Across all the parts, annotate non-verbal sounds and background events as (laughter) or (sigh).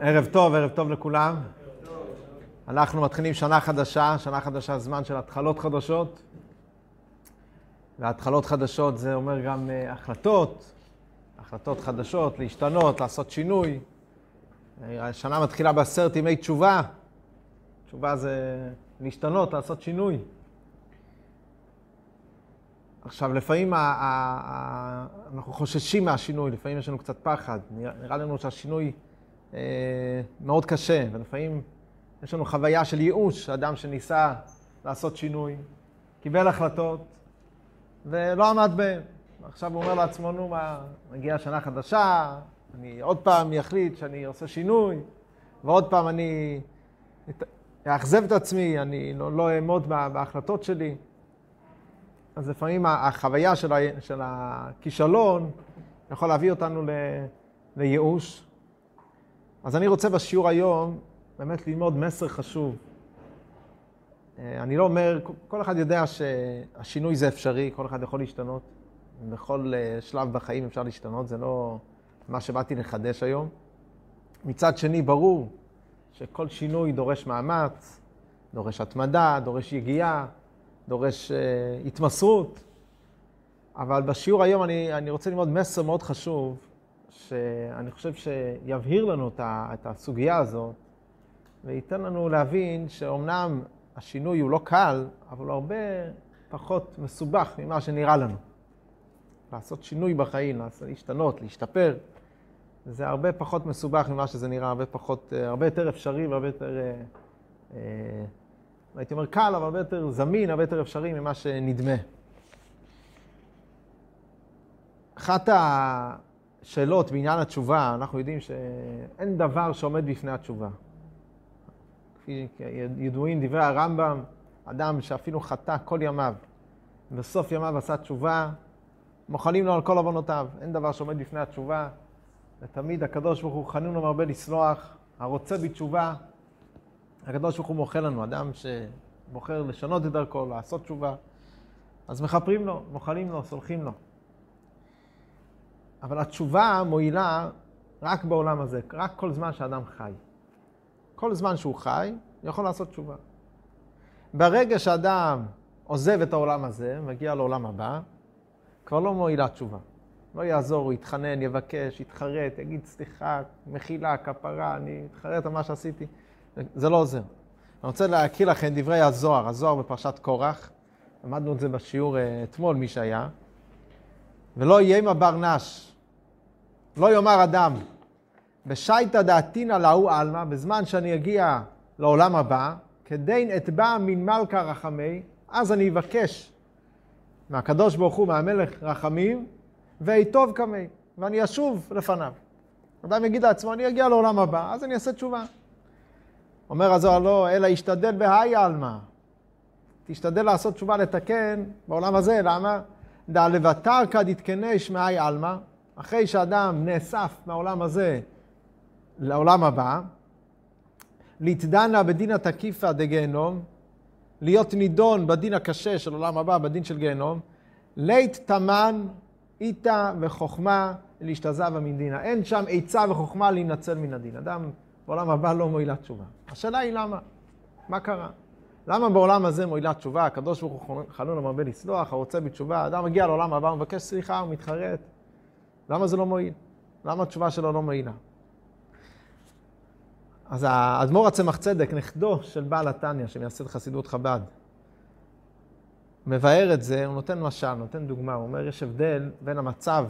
ערב טוב, ערב טוב לכולם. אנחנו מתחילים שנה חדשה, שנה חדשה זמן של התחלות חדשות. והתחלות חדשות זה אומר גם uh, החלטות, החלטות חדשות, להשתנות, לעשות שינוי. השנה מתחילה בעשרת ימי תשובה. תשובה זה להשתנות, לעשות שינוי. עכשיו, לפעמים ה- ה- ה- אנחנו חוששים מהשינוי, לפעמים יש לנו קצת פחד. נראה לנו שהשינוי אה, מאוד קשה, ולפעמים יש לנו חוויה של ייאוש, אדם שניסה לעשות שינוי, קיבל החלטות ולא עמד בהן. עכשיו הוא אומר לעצמו, נו מה, מגיעה שנה חדשה, אני עוד פעם אחליט שאני עושה שינוי, ועוד פעם אני אאכזב את עצמי, אני לא, לא אעמוד בהחלטות שלי. אז לפעמים החוויה של, ה, של הכישלון יכול להביא אותנו ל, לייאוש. אז אני רוצה בשיעור היום באמת ללמוד מסר חשוב. אה, אני לא אומר, כל אחד יודע שהשינוי זה אפשרי, כל אחד יכול להשתנות. בכל אה, שלב בחיים אפשר להשתנות, זה לא מה שבאתי לחדש היום. מצד שני, ברור שכל שינוי דורש מאמץ, דורש התמדה, דורש יגיעה, דורש uh, התמסרות. אבל בשיעור היום אני, אני רוצה ללמוד מסר מאוד חשוב, שאני חושב שיבהיר לנו את הסוגיה הזאת, וייתן לנו להבין שאומנם השינוי הוא לא קל, אבל הוא הרבה פחות מסובך ממה שנראה לנו. לעשות שינוי בחיים, להשתנות, להשתפר, זה הרבה פחות מסובך ממה שזה נראה, הרבה פחות, הרבה יותר אפשרי והרבה יותר, אה, אה, הייתי אומר קל, אבל הרבה יותר זמין, הרבה יותר אפשרי ממה שנדמה. אחת השאלות בעניין התשובה, אנחנו יודעים שאין דבר שעומד בפני התשובה. כפי ידועים דברי הרמב"ם, אדם שאפילו חטא כל ימיו, בסוף ימיו עשה תשובה, מוכנים לו על כל עוונותיו. אין דבר שעומד בפני התשובה. ותמיד הקדוש ברוך הוא חנון ומרבה לסלוח, הרוצה בתשובה, הקדוש ברוך הוא מוחל לנו, אדם שבוחר לשנות את דרכו, לעשות תשובה, אז מכפרים לו, מוחלים לו, סולחים לו. אבל התשובה מועילה רק בעולם הזה, רק כל זמן שאדם חי. כל זמן שהוא חי, הוא יכול לעשות תשובה. ברגע שאדם עוזב את העולם הזה, מגיע לעולם הבא, כבר לא מועילה תשובה. לא יעזור, הוא יתחנן, יבקש, יתחרט, יגיד סליחה, מחילה, כפרה, אני אתחרט על מה שעשיתי. זה לא עוזר. אני רוצה להקריא לכם דברי הזוהר, הזוהר בפרשת קורח. למדנו את זה בשיעור אה, אתמול, מי שהיה. ולא יהיה עם הבר נש, לא יאמר אדם, בשייטא דעתינא להוא עלמא, בזמן שאני אגיע לעולם הבא, כדין אתבע מן מלכה רחמי, אז אני אבקש מהקדוש ברוך הוא, מהמלך רחמים, ויטוב קמי, ואני אשוב לפניו. אדם יגיד לעצמו, אני אגיע לעולם הבא, אז אני אעשה תשובה. אומר הזוהר לא, אלא ישתדל בהאי עלמא. תשתדל לעשות תשובה לתקן בעולם הזה, למה? דא לבטר כד יתקנש מהאי עלמא, אחרי שאדם נאסף מהעולם הזה לעולם הבא, להתדנה בדין התקיפא דגיהנום, להיות נידון בדין הקשה של עולם הבא, בדין של גיהנום, לית תמן איתה וחוכמה להשתזבה מן דינה. אין שם עצה וחוכמה להינצל מן הדין. אדם בעולם הבא לא מועילה תשובה. השאלה היא למה? מה קרה? למה בעולם הזה מועילה תשובה? הקדוש ברוך הוא חנון המרבה לסלוח, הרוצה בתשובה, אדם מגיע לעולם הבא, מבקש סליחה, הוא מתחרט. למה זה לא מועיל? למה התשובה שלו לא מועילה? אז האדמו"ר הצמח צדק, נכדו של בעל התניא, שמייסד חסידות חב"ד, מבאר את זה, הוא נותן משל, נותן דוגמה, הוא אומר, יש הבדל בין המצב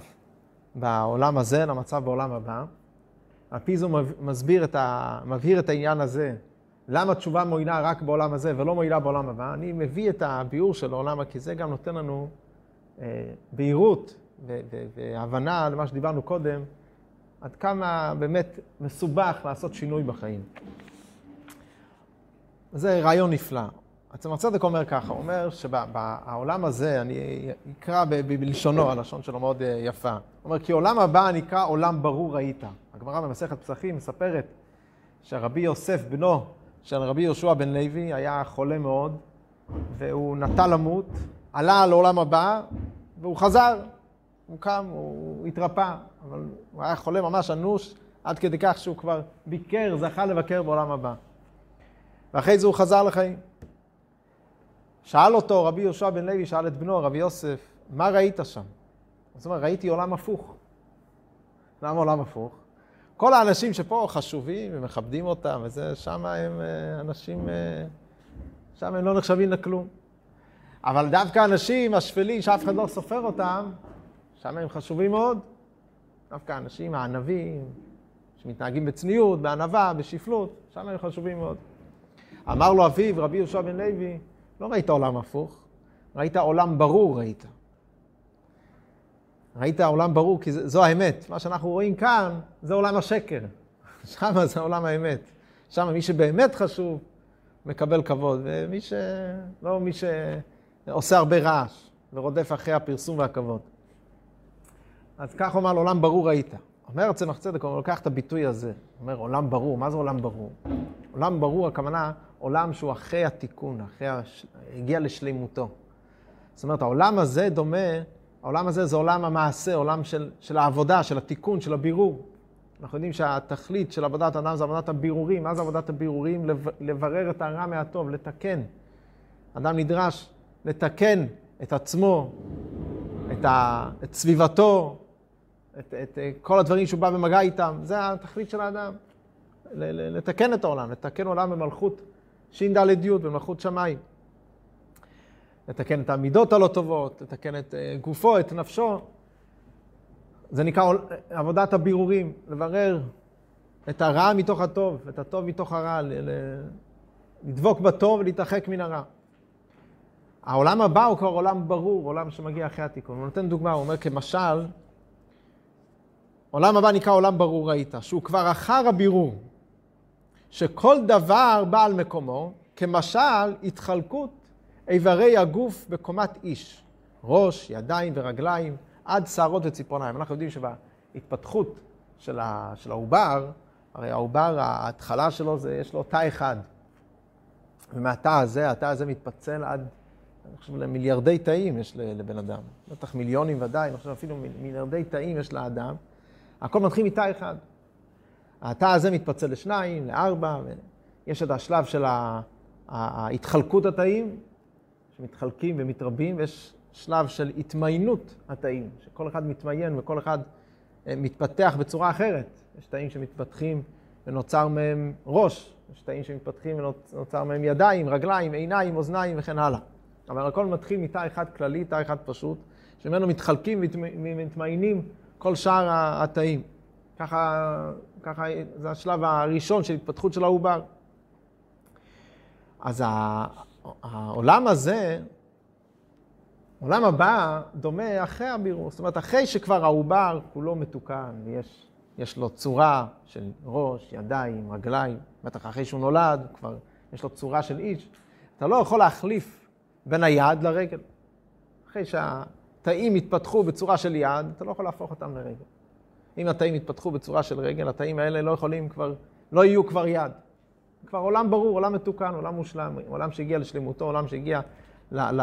בעולם הזה למצב בעולם הבא. הוא מסביר את ה... מבהיר את העניין הזה, למה תשובה מועילה רק בעולם הזה ולא מועילה בעולם הבא. אני מביא את הביאור של העולם, כי זה גם נותן לנו אה, בהירות והבנה למה שדיברנו קודם, עד כמה באמת מסובך לעשות שינוי בחיים. זה רעיון נפלא. עצמר צדק אומר ככה, הוא אומר שבעולם הזה, אני אקרא בלשונו, הלשון שלו מאוד אה, יפה. הוא אומר, כי עולם הבא נקרא עולם ברור ראית. הגמרא במסכת פסחים מספרת שרבי יוסף, בנו של רבי יהושע בן לוי, היה חולה מאוד, והוא נטה למות, עלה לעולם הבא, והוא חזר. הוא קם, הוא התרפא, אבל הוא היה חולה ממש אנוש, עד כדי כך שהוא כבר ביקר, זכה לבקר בעולם הבא. ואחרי זה הוא חזר לחיים. שאל אותו רבי יהושע בן לוי, שאל את בנו, רבי יוסף, מה ראית שם? זאת אומרת, ראיתי עולם הפוך. למה עולם הפוך? כל האנשים שפה חשובים ומכבדים אותם, וזה, שם הם אה, אנשים, אה, שם הם לא נחשבים לכלום. אבל דווקא האנשים השפלים, שאף אחד לא סופר אותם, שם הם חשובים מאוד. דווקא האנשים הענבים, שמתנהגים בצניעות, בענווה, בשפלות, שם הם חשובים מאוד. אמר לו אביו, רבי יהושע בן לוי, לא ראית עולם הפוך, ראית עולם ברור ראית. ראית עולם ברור, כי זו האמת. מה שאנחנו רואים כאן, זה עולם השקר. (laughs) שם זה עולם האמת. שם מי שבאמת חשוב, מקבל כבוד, ומי ש... לא מי שעושה הרבה רעש ורודף אחרי הפרסום והכבוד. אז כך הוא אמר לו, עולם ברור ראית. אומר הרצל צדק, הוא לוקח את הביטוי הזה, אומר עולם ברור, מה זה עולם ברור? עולם ברור, הכוונה עולם שהוא אחרי התיקון, אחרי, הש... הגיע לשלימותו. זאת אומרת, העולם הזה דומה, העולם הזה זה עולם המעשה, עולם של, של העבודה, של התיקון, של הבירור. אנחנו יודעים שהתכלית של עבודת אדם זה עבודת הבירורים. מה זה עבודת הבירורים? לברר את הרע מהטוב, לתקן. אדם נדרש לתקן את עצמו, את, ה, את סביבתו, את, את, את כל הדברים שהוא בא במגע איתם. זה התכלית של האדם. לתקן את העולם, לתקן עולם במלכות ש"ד י' במלכות שמיים. לתקן את המידות הלא טובות, לתקן את אה, גופו, את נפשו. זה נקרא עבודת הבירורים, לברר את הרע מתוך הטוב, את הטוב מתוך הרע, לדבוק בטוב ולהתרחק מן הרע. העולם הבא הוא כבר עולם ברור, עולם שמגיע אחרי התיקון. הוא נותן דוגמה, הוא אומר כמשל, עולם הבא נקרא עולם ברור ראית, שהוא כבר אחר הבירור. שכל דבר בא על מקומו, כמשל התחלקות איברי הגוף בקומת איש, ראש, ידיים ורגליים, עד שערות וציפורניים. אנחנו יודעים שבהתפתחות של, העובר, הרי העובר, ההתחלה שלו, זה, יש לו תא אחד. ומהתא הזה, התא הזה מתפצל עד, אני חושב, למיליארדי תאים יש לבן אדם. בטח מיליונים ודאי, אני חושב אפילו מיליארדי תאים יש לאדם. הכל מתחיל מתא אחד. התא הזה מתפצל לשניים, לארבע, ויש את השלב של ההתחלקות התאים, שמתחלקים ומתרבים, ויש שלב של התמיינות התאים, שכל אחד מתמיין וכל אחד אה, מתפתח בצורה אחרת. יש תאים שמתפתחים ונוצר מהם ראש, יש תאים שמתפתחים ונוצר מהם ידיים, רגליים, עיניים, אוזניים וכן הלאה. אבל הכל מתחיל מתא אחד כללי, תא אחד פשוט, שממנו מתחלקים ומתמיינים כל שאר התאים. ככה, ככה זה השלב הראשון של התפתחות של העובר. אז העולם הזה, עולם הבא דומה אחרי הבירור. זאת אומרת, אחרי שכבר העובר כולו מתוקן, ויש יש לו צורה של ראש, ידיים, רגליים, בטח אחרי שהוא נולד, כבר יש לו צורה של איש, אתה לא יכול להחליף בין היד לרגל. אחרי שהתאים יתפתחו בצורה של יד, אתה לא יכול להפוך אותם לרגל. אם התאים יתפתחו בצורה של רגל, התאים האלה לא יכולים כבר, לא יהיו כבר יד. כבר עולם ברור, עולם מתוקן, עולם מושלם, עולם שהגיע לשלמותו, עולם שהגיע ל... ל...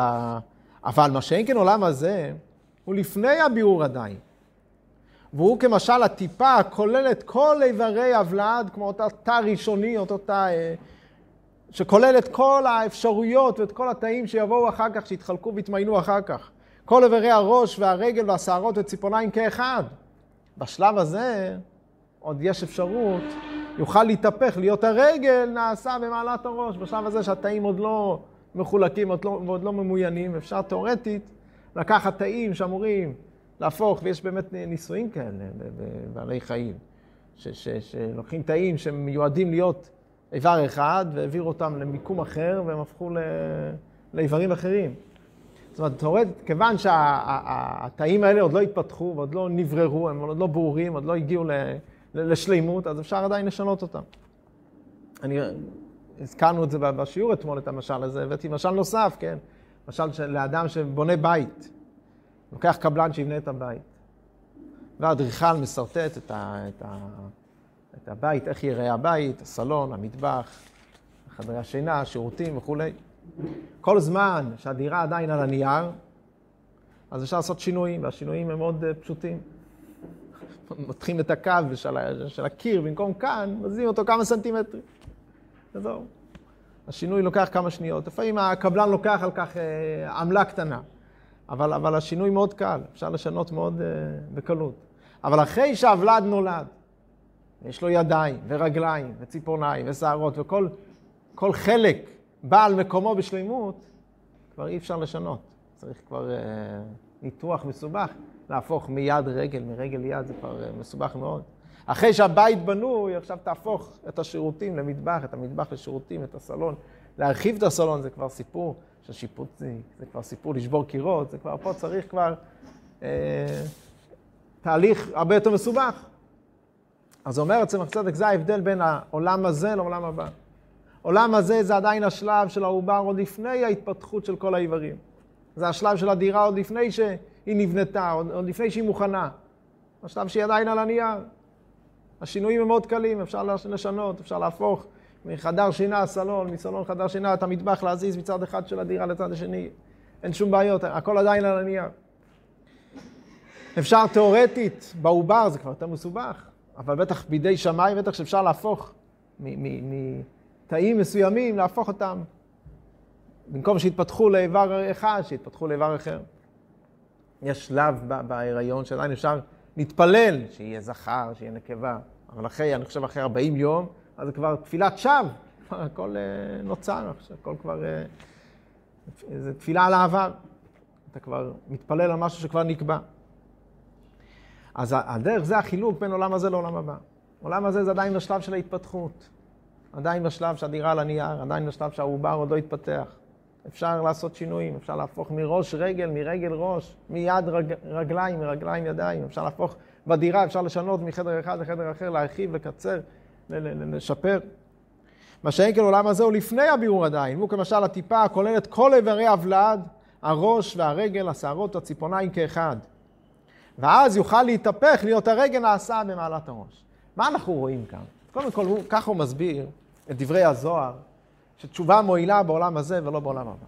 אבל מה שאין כן עולם הזה, הוא לפני הביאור עדיין. והוא כמשל הטיפה הכוללת כל איברי הוולד, כמו אותה תא ראשוני, אותו תא אה, שכולל את כל האפשרויות ואת כל התאים שיבואו אחר כך, שיתחלקו ויתמיינו אחר כך. כל איברי הראש והרגל והשערות וציפורניים כאחד. בשלב הזה עוד יש אפשרות, יוכל להתהפך, להיות הרגל נעשה במעלת הראש. בשלב הזה שהתאים עוד לא מחולקים עוד לא, ועוד לא ממוינים, אפשר תאורטית לקחת תאים שאמורים להפוך, ויש באמת ניסויים כאלה בבעלי חיים, ש, ש, שלוקחים תאים שמיועדים להיות איבר אחד והעבירו אותם למיקום אחר והם הפכו לאיברים אחרים. זאת אומרת, תאורטית, כיוון שהתאים האלה עוד לא התפתחו ועוד לא נבררו, הם עוד לא ברורים, עוד לא הגיעו לשלימות, אז אפשר עדיין לשנות אותם. אני, הזכרנו את זה בשיעור אתמול, את המשל הזה, הבאתי משל נוסף, כן? משל לאדם שבונה בית. לוקח קבלן שיבנה את הבית. והאדריכל משרטט את, ה, את, ה, את הבית, איך ייראה הבית, הסלון, המטבח, חדרי השינה, השירותים וכולי. כל זמן שהדירה עדיין על הנייר, אז אפשר לעשות שינויים, והשינויים הם מאוד אה, פשוטים. (laughs) מותחים את הקו של, של הקיר במקום כאן, מזיזים אותו כמה סנטימטרים. וזהו. השינוי לוקח כמה שניות. לפעמים הקבלן לוקח על כך אה, עמלה קטנה, אבל, אבל השינוי מאוד קל, אפשר לשנות מאוד אה, בקלות. אבל אחרי שהוולד נולד, יש לו ידיים ורגליים וציפורניים ושערות וכל כל חלק בא על מקומו בשלימות, כבר אי אפשר לשנות. צריך כבר אה, ניתוח מסובך, להפוך מיד רגל, מרגל יד, זה כבר אה, מסובך מאוד. אחרי שהבית בנוי, עכשיו תהפוך את השירותים למטבח, את המטבח לשירותים, את הסלון. להרחיב את הסלון זה כבר סיפור של שיפוצי, זה כבר סיפור לשבור קירות, זה כבר, פה צריך כבר אה, תהליך הרבה יותר מסובך. אז אומר צמח צדק, זה ההבדל בין העולם הזה לעולם הבא. עולם הזה זה עדיין השלב של העובר עוד לפני ההתפתחות של כל האיברים. זה השלב של הדירה עוד לפני שהיא נבנתה, עוד, עוד לפני שהיא מוכנה. השלב שהיא עדיין על הנייר. השינויים הם מאוד קלים, אפשר לשנות, אפשר להפוך מחדר שינה, סלון, מסלון חדר שינה, את המטבח להזיז מצד אחד של הדירה לצד השני. אין שום בעיות, הכל עדיין על הנייר. אפשר תיאורטית, בעובר זה כבר יותר מסובך, אבל בטח בידי שמיים, בטח שאפשר להפוך מתאים מסוימים, להפוך אותם. במקום שיתפתחו לאיבר אחד, שיתפתחו לאיבר אחר. יש שלב בהיריון שעדיין אפשר להתפלל שיהיה זכר, שיהיה נקבה. אבל אחרי, אני חושב אחרי 40 יום, אז זה כבר תפילת שווא. הכל אה, נוצר עכשיו, הכל כבר... אה, זה תפילה על העבר. אתה כבר מתפלל על משהו שכבר נקבע. אז הדרך זה החילוק בין עולם הזה לעולם הבא. עולם הזה זה עדיין בשלב של ההתפתחות. עדיין בשלב שהדירה על הנייר, עדיין בשלב שהעובר עוד לא התפתח. אפשר לעשות שינויים, אפשר להפוך מראש רגל, מרגל ראש, מיד רג, רגליים, מרגליים ידיים, אפשר להפוך בדירה, אפשר לשנות מחדר אחד לחדר אחר, להרחיב, לקצר, לשפר. מה שאין כן עולם הזה הוא לפני הבירור עדיין, הוא כמשל הטיפה הכוללת כל איברי הוולד, הראש והרגל, השערות, הציפורניים כאחד. ואז יוכל להתהפך, להיות הרגל נעשה במעלת הראש. מה אנחנו רואים כאן? קודם כל, הוא, ככה הוא מסביר את דברי הזוהר, שתשובה מועילה בעולם הזה ולא בעולם הבא.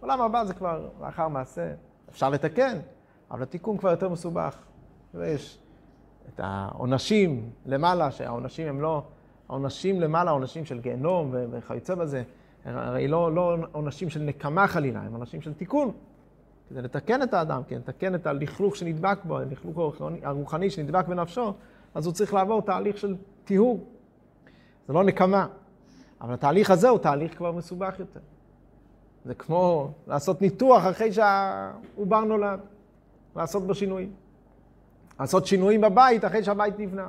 בעולם הבא זה כבר לאחר מעשה, אפשר לתקן, אבל התיקון כבר יותר מסובך. ויש את העונשים למעלה, שהעונשים הם לא, העונשים למעלה, העונשים של גיהנום וכיוצא בזה, הרי לא, לא עונשים של נקמה חלילה, הם עונשים של תיקון. כדי לתקן את האדם, כן, לתקן את הלכלוך שנדבק בו, הלכלוך הרוחני שנדבק בנפשו, אז הוא צריך לעבור תהליך של טיהור. זה לא נקמה. אבל התהליך הזה הוא תהליך כבר מסובך יותר. זה כמו לעשות ניתוח אחרי שהעובר נולד, לעשות בו שינויים. לעשות שינויים בבית אחרי שהבית נבנה.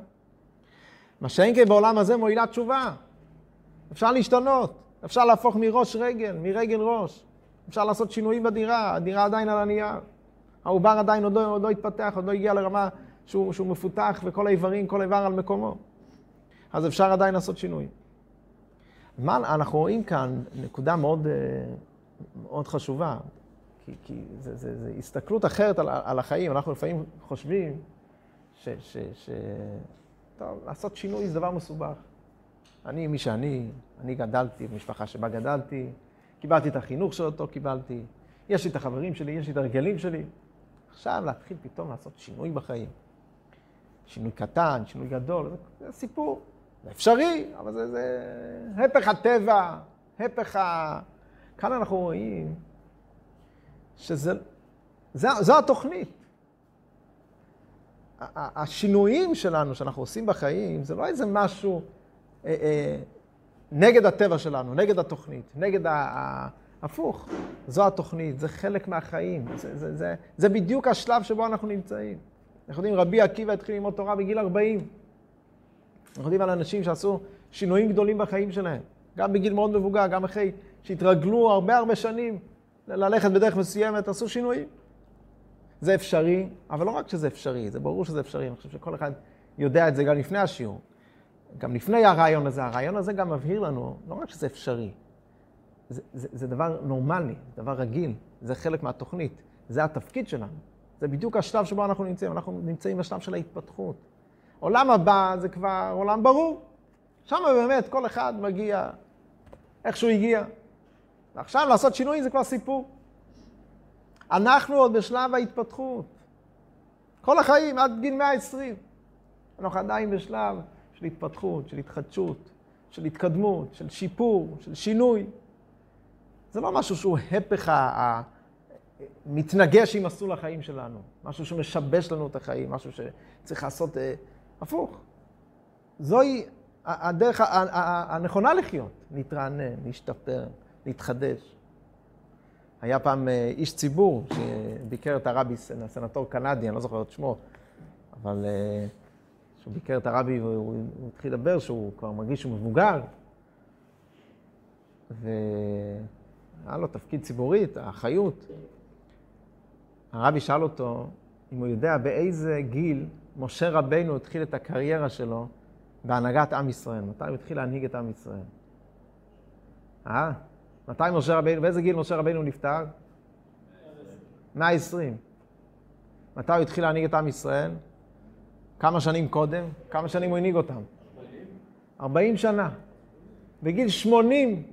מה שאין כן בעולם הזה מועילה תשובה. אפשר להשתנות, אפשר להפוך מראש רגל, מרגל ראש. אפשר לעשות שינויים בדירה, הדירה עדיין על הנייר. העובר עדיין עוד לא, עוד לא התפתח, עוד לא הגיע לרמה שהוא, שהוא מפותח וכל האיברים, כל איבר על מקומו. אז אפשר עדיין לעשות שינויים. מה אנחנו רואים כאן נקודה מאוד, אה, מאוד חשובה, כי, כי זה, זה, זה הסתכלות אחרת על, על החיים. אנחנו לפעמים חושבים ש, ש, ש... טוב, לעשות שינוי זה דבר מסובך. אני מי שאני, אני גדלתי במשפחה שבה גדלתי, קיבלתי את החינוך שאותו קיבלתי, יש לי את החברים שלי, יש לי את הרגלים שלי. עכשיו להתחיל פתאום לעשות שינוי בחיים. שינוי קטן, שינוי גדול, זה סיפור. זה אפשרי, אבל זה, זה הפך הטבע, הפך ה... כאן אנחנו רואים שזה, זה, זו התוכנית. השינויים שלנו, שאנחנו עושים בחיים, זה לא איזה משהו אה, אה, נגד הטבע שלנו, נגד התוכנית, נגד ה... הפוך, זו התוכנית, זה חלק מהחיים, זה, זה, זה, זה בדיוק השלב שבו אנחנו נמצאים. אנחנו יודעים, רבי עקיבא התחיל ללמוד תורה בגיל 40. אנחנו יודעים על אנשים שעשו שינויים גדולים בחיים שלהם, גם בגיל מאוד מבוגר, גם אחרי שהתרגלו הרבה הרבה שנים ללכת בדרך מסוימת, עשו שינויים. זה אפשרי, אבל לא רק שזה אפשרי, זה ברור שזה אפשרי, אני חושב שכל אחד יודע את זה גם לפני השיעור. גם לפני הרעיון הזה, הרעיון הזה גם מבהיר לנו, לא רק שזה אפשרי, זה, זה, זה דבר נורמלי, דבר רגיל, זה חלק מהתוכנית, זה התפקיד שלנו. זה בדיוק השלב שבו אנחנו נמצאים, אנחנו נמצאים בשלב של ההתפתחות. עולם הבא זה כבר עולם ברור. שם באמת כל אחד מגיע איך שהוא הגיע. ועכשיו לעשות שינוי זה כבר סיפור. אנחנו עוד בשלב ההתפתחות. כל החיים, עד גיל 120. אנחנו עדיין בשלב של התפתחות, של התחדשות, של התקדמות, של שיפור, של שינוי. זה לא משהו שהוא הפך המתנגש עם מסלול החיים שלנו, משהו שמשבש לנו את החיים, משהו שצריך לעשות אה, הפוך. זוהי הדרך הנכונה לחיות, להתרענן, להשתפר, להתחדש. היה פעם אה, איש ציבור שביקר את הרבי, סנטור קנדי, אני לא זוכר את שמו, אבל אה, כשהוא ביקר את הרבי והוא התחיל לדבר שהוא כבר מרגיש שהוא מבוגר, והיה לו תפקיד ציבורי, האחריות. הרבי שאל אותו אם הוא יודע באיזה גיל משה רבנו התחיל את הקריירה שלו בהנהגת עם ישראל, מתי הוא התחיל להנהיג את עם ישראל. אה? מתי משה רבנו, באיזה גיל משה רבנו נפטר? 120. מתי הוא התחיל להנהיג את עם ישראל? כמה שנים קודם? כמה שנים הוא הנהיג אותם? 40 שנה. בגיל 80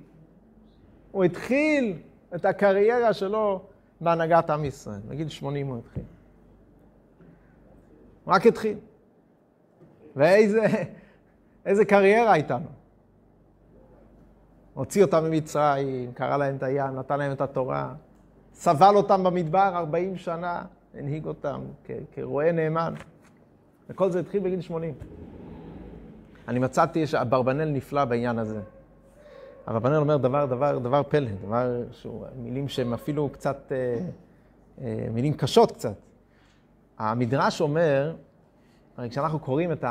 הוא התחיל את הקריירה שלו בהנהגת עם ישראל. בגיל 80 הוא התחיל. רק התחיל. ואיזה איזה קריירה הייתה לו. הוציא אותם ממצרים, קרא להם את הים, נתן להם את התורה, סבל אותם במדבר 40 שנה, הנהיג אותם כרועה נאמן. וכל זה התחיל בגיל 80. אני מצאתי שאברבנאל נפלא בעניין הזה. אברבנאל אומר דבר, דבר, דבר פלא, דבר שהוא, מילים שהן אפילו קצת, אה, אה, מילים קשות קצת. המדרש אומר, הרי כשאנחנו קוראים את.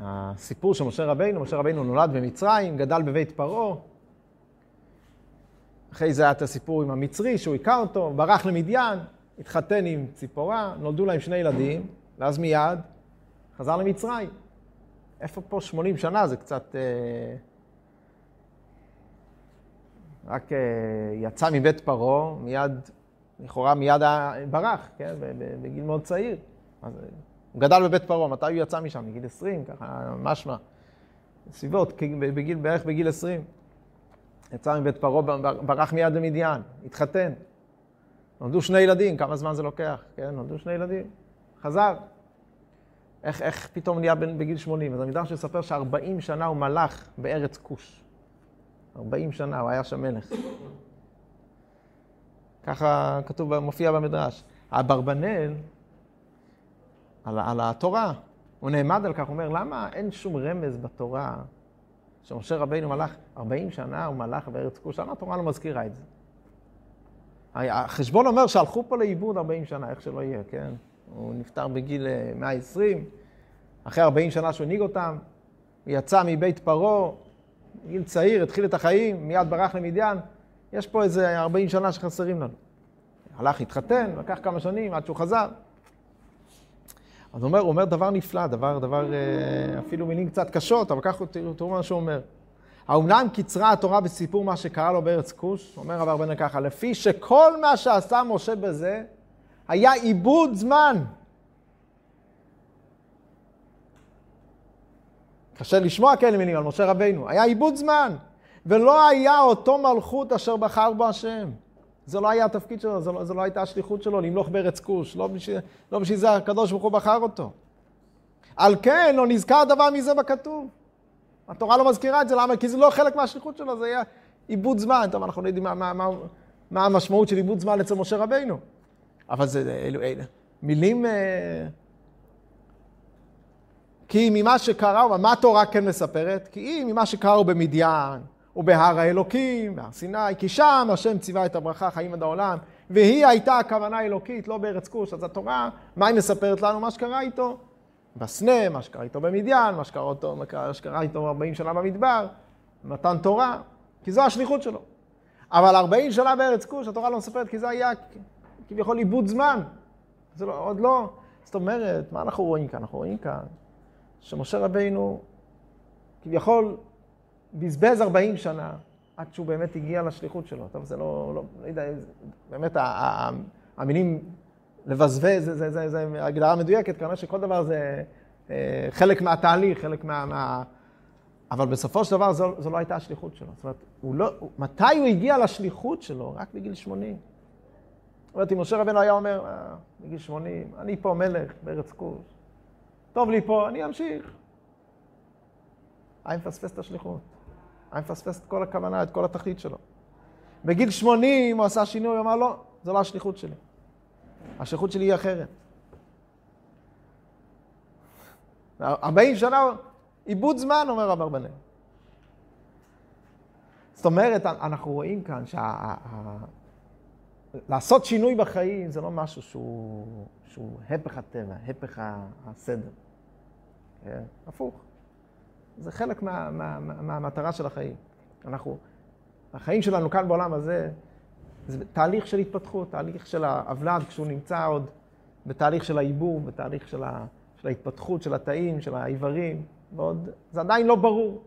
הסיפור של משה רבינו, משה רבינו נולד במצרים, גדל בבית פרעה. אחרי זה היה את הסיפור עם המצרי, שהוא הכר אותו, ברח למדיין, התחתן עם ציפורה, נולדו להם שני ילדים, ואז מיד חזר למצרים. איפה פה 80 שנה? זה קצת... אה, רק אה, יצא מבית פרעה, מיד, לכאורה מיד ברח, כן? בגיל מאוד צעיר. אז הוא גדל בבית פרעה, מתי הוא יצא משם? בגיל 20, ככה משמע. סביבות, בגיל, בערך בגיל 20. יצא מבית פרעה, ברח מיד למדיין, התחתן. נולדו שני ילדים, כמה זמן זה לוקח? כן, נולדו שני ילדים. חזר. איך, איך פתאום נהיה בגיל 80? אז המדרש מספר ש-40 שנה הוא מלך בארץ כוש. 40 שנה, הוא היה שם מלך. ככה כתוב, מופיע במדרש. אברבנאל, על, על התורה. הוא נעמד על כך, הוא אומר, למה אין שום רמז בתורה שמשה רבינו מלך 40 שנה, הוא מלך בארץ כוש, למה התורה לא מזכירה את זה? החשבון אומר שהלכו פה לאיבוד 40 שנה, איך שלא יהיה, כן? הוא נפטר בגיל 120, אה, אחרי 40 שנה שהוא הנהיג אותם, הוא יצא מבית פרעה, גיל צעיר, התחיל את החיים, מיד ברח למדיין. יש פה איזה 40 שנה שחסרים לנו. הלך, התחתן, לקח כמה שנים עד שהוא חזר. אז הוא אומר, הוא אומר דבר נפלא, דבר, דבר, אה, אפילו מילים קצת קשות, אבל ככה תראו, תראו מה שהוא אומר. האומנם קיצרה התורה בסיפור מה שקרה לו בארץ כוש? אומר רב ארבנה ככה, לפי שכל מה שעשה משה בזה היה עיבוד זמן. קשה לשמוע כאלה מילים על משה רבינו, היה עיבוד זמן, ולא היה אותו מלכות אשר בחר בו השם. זה לא היה התפקיד שלו, זו לא, זו לא הייתה השליחות שלו למלוך בארץ כוש, לא בשביל, לא בשביל זה הקדוש ברוך הוא בחר אותו. על כן לא נזכר דבר מזה בכתוב. התורה לא מזכירה את זה, למה? כי זה לא חלק מהשליחות שלו, זה היה עיבוד זמן. טוב, אנחנו לא יודעים מה, מה, מה, מה המשמעות של עיבוד זמן אצל משה רבינו. אבל זה אלו, אלו, מילים... אה, כי ממה שקרה, מה התורה כן מספרת? כי אם ממה שקרה במדיין, ובהר האלוקים, בהר סיני, כי שם השם ציווה את הברכה חיים עד העולם, והיא הייתה הכוונה האלוקית, לא בארץ כוש. אז התורה, מה היא מספרת לנו? מה שקרה איתו בסנה, מה שקרה איתו במדיין, מה שקרה, אותו, מה שקרה איתו 40 שנה במדבר, מתן תורה, כי זו השליחות שלו. אבל 40 שנה בארץ כוש, התורה לא מספרת, כי זה היה כביכול עיבוד זמן. זה לא, עוד לא. זאת אומרת, מה אנחנו רואים כאן? אנחנו רואים כאן שמשה רבינו כביכול בזבז 40 שנה עד שהוא באמת הגיע לשליחות שלו. טוב, זה לא, לא, לא יודע, באמת המילים לבזבז, זה, זה, זה, זה הגדרה מדויקת, כנראה שכל דבר זה אה, חלק מהתהליך, חלק מה... מה... אבל בסופו של דבר זו, זו לא הייתה השליחות שלו. זאת אומרת, הוא לא, מתי הוא הגיע לשליחות שלו? רק בגיל 80. זאת אומרת, אם משה רבנו היה אומר, אה, בגיל 80, אני פה מלך בארץ כוש. טוב לי פה, אני אמשיך. אני מפספס את השליחות. אני מפספס את כל הכוונה, את כל התכלית שלו. בגיל 80 הוא עשה שינוי, הוא אמר, לא, זו לא השליחות שלי. השליחות שלי היא אחרת. 40 שנה, עיבוד זמן, אומר רב אברבנאל. זאת אומרת, אנחנו רואים כאן שה... שינוי בחיים זה לא משהו שהוא, שהוא הפך הטבע, הפך הסדר. כן? הפוך. זה חלק מה, מה, מה, מהמטרה של החיים. אנחנו, החיים שלנו כאן בעולם הזה, זה תהליך של התפתחות, תהליך של הוולד כשהוא נמצא עוד בתהליך של העיבור, בתהליך של, ה, של ההתפתחות של התאים, של האיברים, ועוד, זה עדיין לא ברור.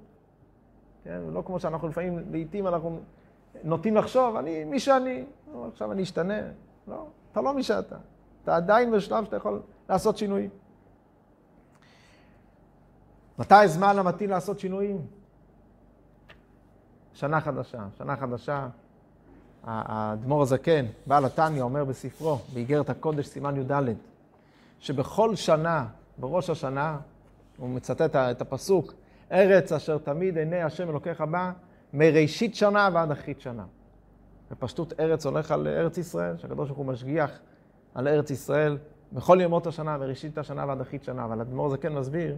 כן? לא כמו שאנחנו לפעמים, לעיתים אנחנו נוטים לחשוב, אני מי שאני, עכשיו אני אשתנה. לא, אתה לא מי שאתה. אתה עדיין בשלב שאתה יכול לעשות שינויים. מתי הזמן המתאים לעשות שינויים? שנה חדשה. שנה חדשה, האדמו"ר הזקן, בעל התניא, אומר בספרו, באיגרת הקודש, סימן י"ד, שבכל שנה, בראש השנה, הוא מצטט את הפסוק, ארץ אשר תמיד עיני השם אלוקיך בה, מראשית שנה ועד אחרית שנה. בפשטות ארץ הולך על ארץ ישראל, שהקדוש ברוך הוא משגיח על ארץ ישראל בכל ימות השנה, מראשית השנה ועד אחרית שנה. אבל אדמו"ר זקן מסביר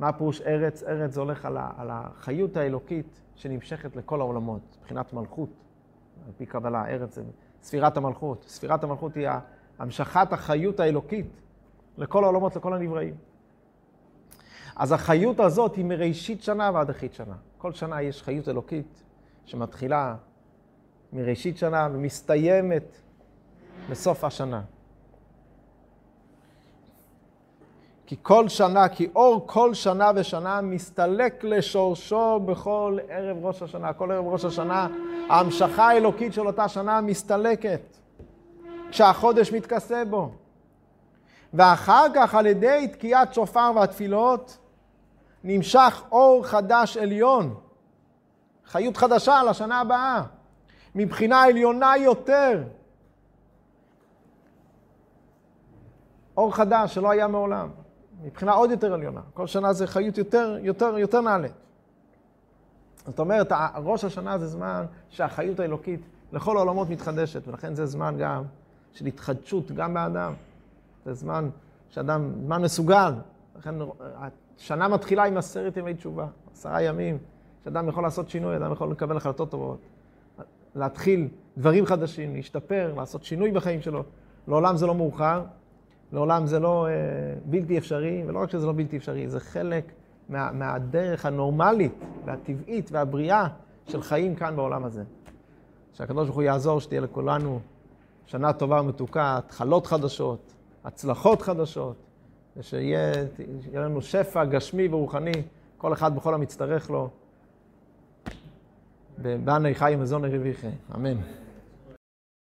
מה הפירוש ארץ? ארץ זה הולך על, ה, על החיות האלוקית שנמשכת לכל העולמות, מבחינת מלכות. על פי קבלה, ארץ זה ספירת המלכות. ספירת המלכות היא המשכת החיות האלוקית לכל העולמות, לכל הנבראים. אז החיות הזאת היא מראשית שנה ועד אחרית שנה. כל שנה יש חיות אלוקית שמתחילה מראשית שנה ומסתיימת בסוף השנה. כי כל שנה, כי אור כל שנה ושנה מסתלק לשורשו בכל ערב ראש השנה. כל ערב ראש השנה, ההמשכה האלוקית של אותה שנה מסתלקת, כשהחודש מתכסה בו. ואחר כך, על ידי תקיעת שופר והתפילות, נמשך אור חדש עליון, חיות חדשה לשנה הבאה, מבחינה עליונה יותר. אור חדש שלא היה מעולם. מבחינה עוד יותר עליונה. כל שנה זה חיות יותר, יותר, יותר נעלית. זאת אומרת, ראש השנה זה זמן שהחיות האלוקית לכל העולמות מתחדשת, ולכן זה זמן גם של התחדשות גם באדם. זה זמן שאדם, זמן מסוגל. לכן השנה מתחילה עם עשרת ימי תשובה, עשרה ימים, שאדם יכול לעשות שינוי, אדם יכול לקבל החלטות טובות. להתחיל דברים חדשים, להשתפר, לעשות שינוי בחיים שלו. לעולם זה לא מאוחר, לעולם זה לא אה, בלתי אפשרי, ולא רק שזה לא בלתי אפשרי, זה חלק מה, מהדרך הנורמלית והטבעית והבריאה של חיים כאן בעולם הזה. שהקדוש ברוך הוא יעזור שתהיה לכולנו שנה טובה ומתוקה, התחלות חדשות, הצלחות חדשות, ושיהיה לנו שפע גשמי ורוחני, כל אחד בכל המצטרך לו. באנה חי ומזון הרוויחי, אמן.